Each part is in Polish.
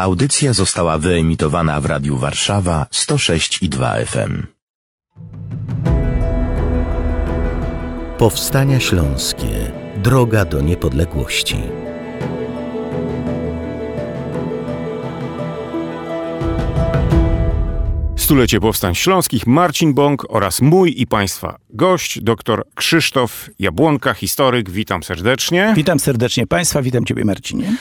Audycja została wyemitowana w Radiu Warszawa 106 i 2 FM. Powstania Śląskie. Droga do niepodległości. Stulecie Powstań Śląskich, Marcin Bąk oraz mój i Państwa gość, dr Krzysztof Jabłonka, historyk. Witam serdecznie. Witam serdecznie Państwa, witam Ciebie Marcinie.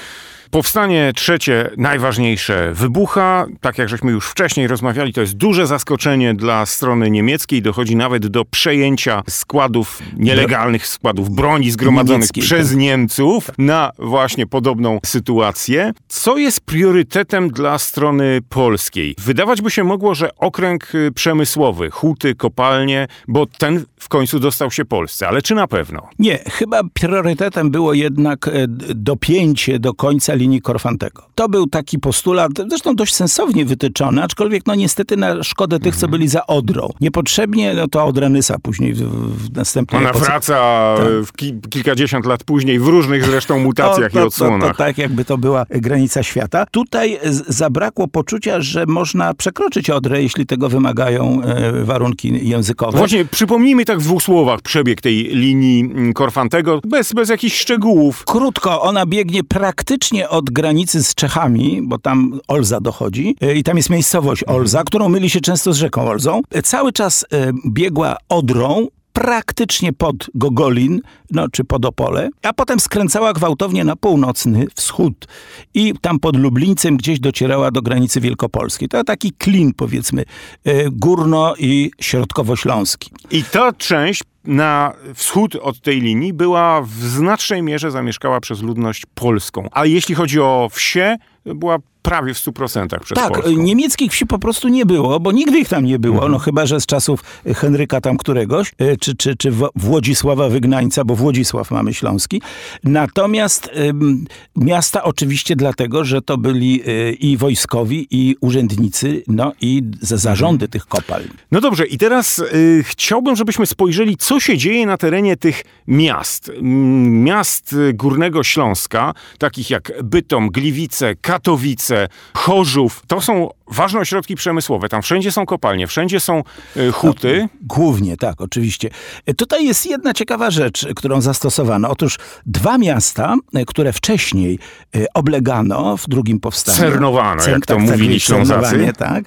Powstanie trzecie, najważniejsze, wybucha. Tak jak żeśmy już wcześniej rozmawiali, to jest duże zaskoczenie dla strony niemieckiej. Dochodzi nawet do przejęcia składów, nielegalnych składów broni zgromadzonych Niemieckiej, przez tak. Niemców na właśnie podobną sytuację. Co jest priorytetem dla strony polskiej? Wydawać by się mogło, że okręg y, przemysłowy, huty, kopalnie, bo ten w końcu dostał się Polsce. Ale czy na pewno? Nie, chyba priorytetem było jednak e, dopięcie do końca linii Korfantego. To był taki postulat, zresztą dość sensownie wytyczony, aczkolwiek no niestety na szkodę tych, co byli za Odrą. Niepotrzebnie, no to Odra Nysa później w, w następnej Ona epoce. wraca e, w ki kilkadziesiąt lat później w różnych zresztą mutacjach to, i to, odsłonach. To, to tak, jakby to była granica świata. Tutaj z- zabrakło poczucia, że można przekroczyć Odrę, jeśli tego wymagają e, warunki językowe. Właśnie przypomnijmy tak w dwóch słowach przebieg tej linii mm, Korfantego, bez, bez jakichś szczegółów. Krótko, ona biegnie praktycznie od granicy z Czechami, bo tam Olza dochodzi e, i tam jest miejscowość Olza, którą myli się często z rzeką Olzą. E, Cały czas e, biegła Odrą, praktycznie pod Gogolin, no czy pod Opole, a potem skręcała gwałtownie na północny wschód i tam pod Lublińcem gdzieś docierała do granicy wielkopolskiej. To taki klin powiedzmy e, górno- i środkowośląski. I ta część na wschód od tej linii była w znacznej mierze zamieszkała przez ludność polską. A jeśli chodzi o wsie, była prawie w 100% przez Tak, polską. niemieckich wsi po prostu nie było, bo nigdy ich tam nie było, Mhm. no chyba, że z czasów Henryka tam któregoś, e, czy, czy, czy Włodzisława Wygnańca, bo Włodzisław mamy śląski. Natomiast ym, miasta oczywiście dlatego, że to byli y, i wojskowi, i urzędnicy, no i za zarządy tych kopalń. No dobrze, i teraz y, chciałbym, żebyśmy spojrzeli, co się dzieje na terenie tych miast. Miast y, Górnego Śląska, takich jak Bytom, Gliwice, Katowice, Chorzów. To są ważne ośrodki przemysłowe. Tam wszędzie są kopalnie, wszędzie są y, huty. Głównie, tak, oczywiście. E, Tutaj jest jedna ciekawa rzecz, którą zastosowano. Otóż dwa miasta, e, które wcześniej e, oblegano w drugim powstaniu. Cernowano, jak to mówili Ślązacy. tak.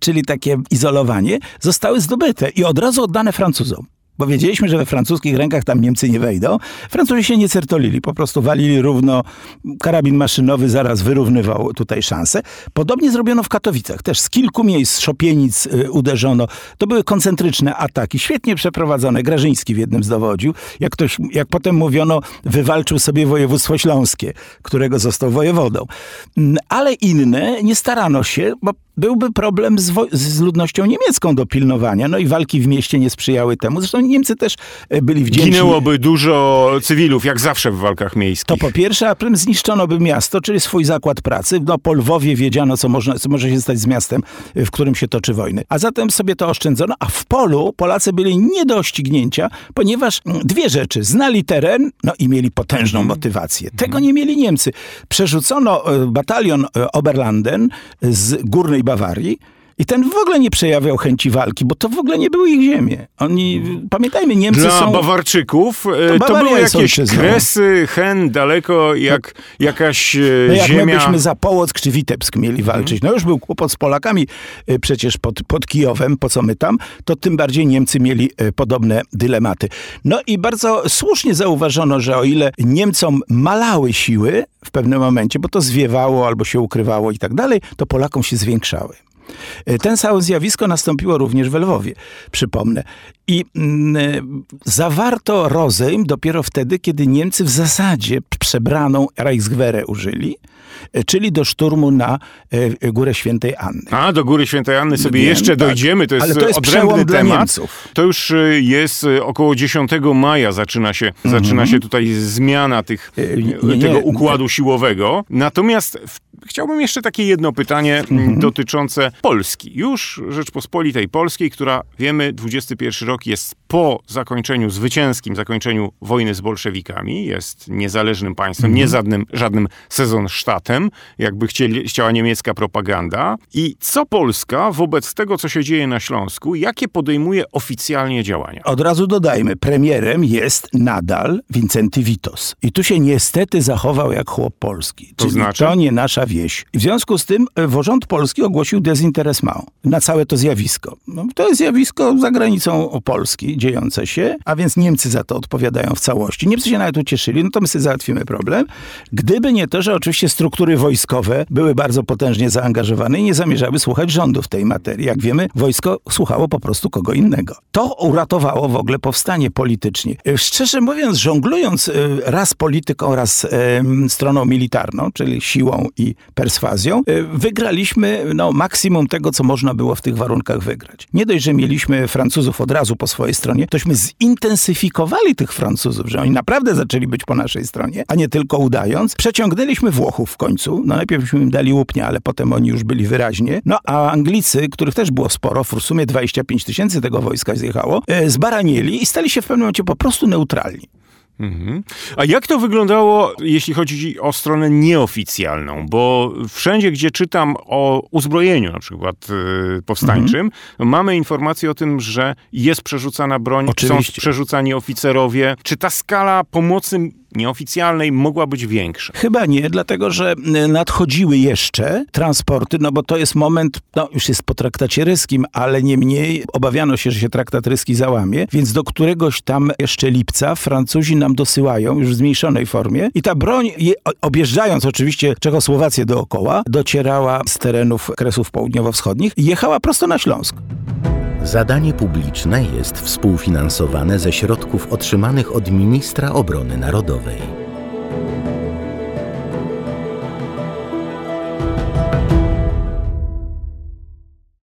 Czyli takie izolowanie, zostały zdobyte i od razu oddane Francuzom. Bo wiedzieliśmy, że we francuskich rękach tam Niemcy nie wejdą. Francuzi się nie certolili, po prostu walili równo. Karabin maszynowy zaraz wyrównywał tutaj szanse. Podobnie zrobiono w Katowicach. Też z kilku miejsc szopienic y, uderzono. To były koncentryczne ataki, świetnie przeprowadzone. Grażyński w jednym z dowodził. Jak, ktoś, jak potem mówiono, wywalczył sobie województwo śląskie, którego został wojewodą. Mm, Ale inne nie starano się, bo byłby problem z, z ludnością niemiecką do pilnowania. No i walki w mieście nie sprzyjały temu. Zresztą Niemcy też e, byli wdzięczni. Ginęłoby dużo cywilów, jak zawsze w walkach miejskich. To po pierwsze, a potem zniszczono by miasto, czyli swój zakład pracy. No, po Lwowie wiedziano, co, można, co może się stać z miastem, w którym się toczy wojny. A zatem sobie to oszczędzono, a w polu Polacy byli nie do ścignięcia, ponieważ mm, dwie rzeczy. Znali teren, no i mieli potężną motywację. Tego nie mieli Niemcy. Przerzucono e, batalion e, Oberlanden z Górnej Bawarii, i ten w ogóle nie przejawiał chęci walki, bo to w ogóle nie były ich ziemie. Oni, pamiętajmy, Niemcy Dla są... Bawarczyków e, to, Bawaria były jakieś ojczyzną. kresy, hen, daleko, jak jakaś e, No jak ziemia. my byśmy za Połock czy Witebsk mieli walczyć. No już był kłopot z Polakami y, przecież pod, pod Kijowem, po co my tam, to tym bardziej Niemcy mieli podobne dylematy. No i bardzo słusznie zauważono, że o ile Niemcom malały siły w pewnym momencie, bo to zwiewało albo się ukrywało i tak dalej, to Polakom się zwiększały. Y, Ten samo zjawisko nastąpiło również w Lwowie, przypomnę. I mm, zawarto rozejm dopiero wtedy, kiedy Niemcy w zasadzie przebraną Reichswehrę użyli, y, czyli do szturmu na Górę Świętej Anny. A, do Góry Świętej Anny sobie Wiem, jeszcze tak. dojdziemy, to jest, Ale to jest odrębny temat. To już jest około 10 maja zaczyna się, zaczyna się tutaj zmiana tych, nie, nie. tego układu siłowego. Natomiast w, Chciałbym jeszcze takie jedno pytanie mm, dotyczące Polski. Już Rzeczpospolitej Polskiej, która wiemy, 21 rok jest po zakończeniu, zwycięskim zakończeniu wojny z bolszewikami, jest niezależnym państwem, nie żadnym, żadnym sezonsztatem, jakby chcieli, chciała niemiecka propaganda. I co Polska wobec tego, co się dzieje na Śląsku, jakie podejmuje oficjalnie działania? Od razu dodajmy, premierem jest nadal Wincenty Witos. I tu się niestety zachował jak chłop polski. To Czyli znaczy? to nie nasza wieś. W związku z tym e, Worząd Polski ogłosił dezinteresment na całe to zjawisko. No, to jest zjawisko za granicą Polski dziejące się, a więc Niemcy za to odpowiadają w całości. Niemcy się nawet ucieszyli, no to my sobie załatwimy problem. Gdyby nie to, że oczywiście struktury wojskowe były bardzo potężnie zaangażowane i nie zamierzały słuchać rządu w tej materii. Jak wiemy, wojsko słuchało po prostu kogo innego. To uratowało w ogóle powstanie politycznie. E, Szczerze mówiąc, żonglując e, raz polityką, raz stroną militarną, czyli siłą i perswazją, e, wygraliśmy no, maksimum tego, co można było w tych warunkach wygrać. Nie dość, że mieliśmy Francuzów od razu po swojej stronie, tośmy zintensyfikowali tych Francuzów, że oni naprawdę zaczęli być po naszej stronie, a nie tylko udając. Przeciągnęliśmy Włochów w końcu. No najpierwśmy im dali łupnia, ale potem oni już byli wyraźnie. No a Anglicy, których też było sporo, w sumie 25 tysięcy tego wojska zjechało, e, zbaranieli i stali się w pewnym momencie po prostu neutralni. Mhm. A jak to wyglądało, jeśli chodzi o stronę nieoficjalną? Bo wszędzie, gdzie czytam o uzbrojeniu, na przykład y, powstańczym, mamy informacje o tym, że jest przerzucana broń, Oczywiście. są przerzucani oficerowie. Czy ta skala pomocy nieoficjalnej mogła być większa? Chyba nie, dlatego że y, nadchodziły jeszcze transporty, no bo to jest moment, no już jest po traktacie ryskim, ale niemniej obawiano się, że się traktat ryski załamie, więc do któregoś tam jeszcze lipca Francuzi nam dosyłają już w zmniejszonej formie i ta broń, objeżdżając oczywiście Czechosłowację dookoła, docierała z terenów kresów południowo-wschodnich i jechała prosto na Śląsk. Zadanie publiczne jest współfinansowane ze środków otrzymanych od ministra obrony narodowej.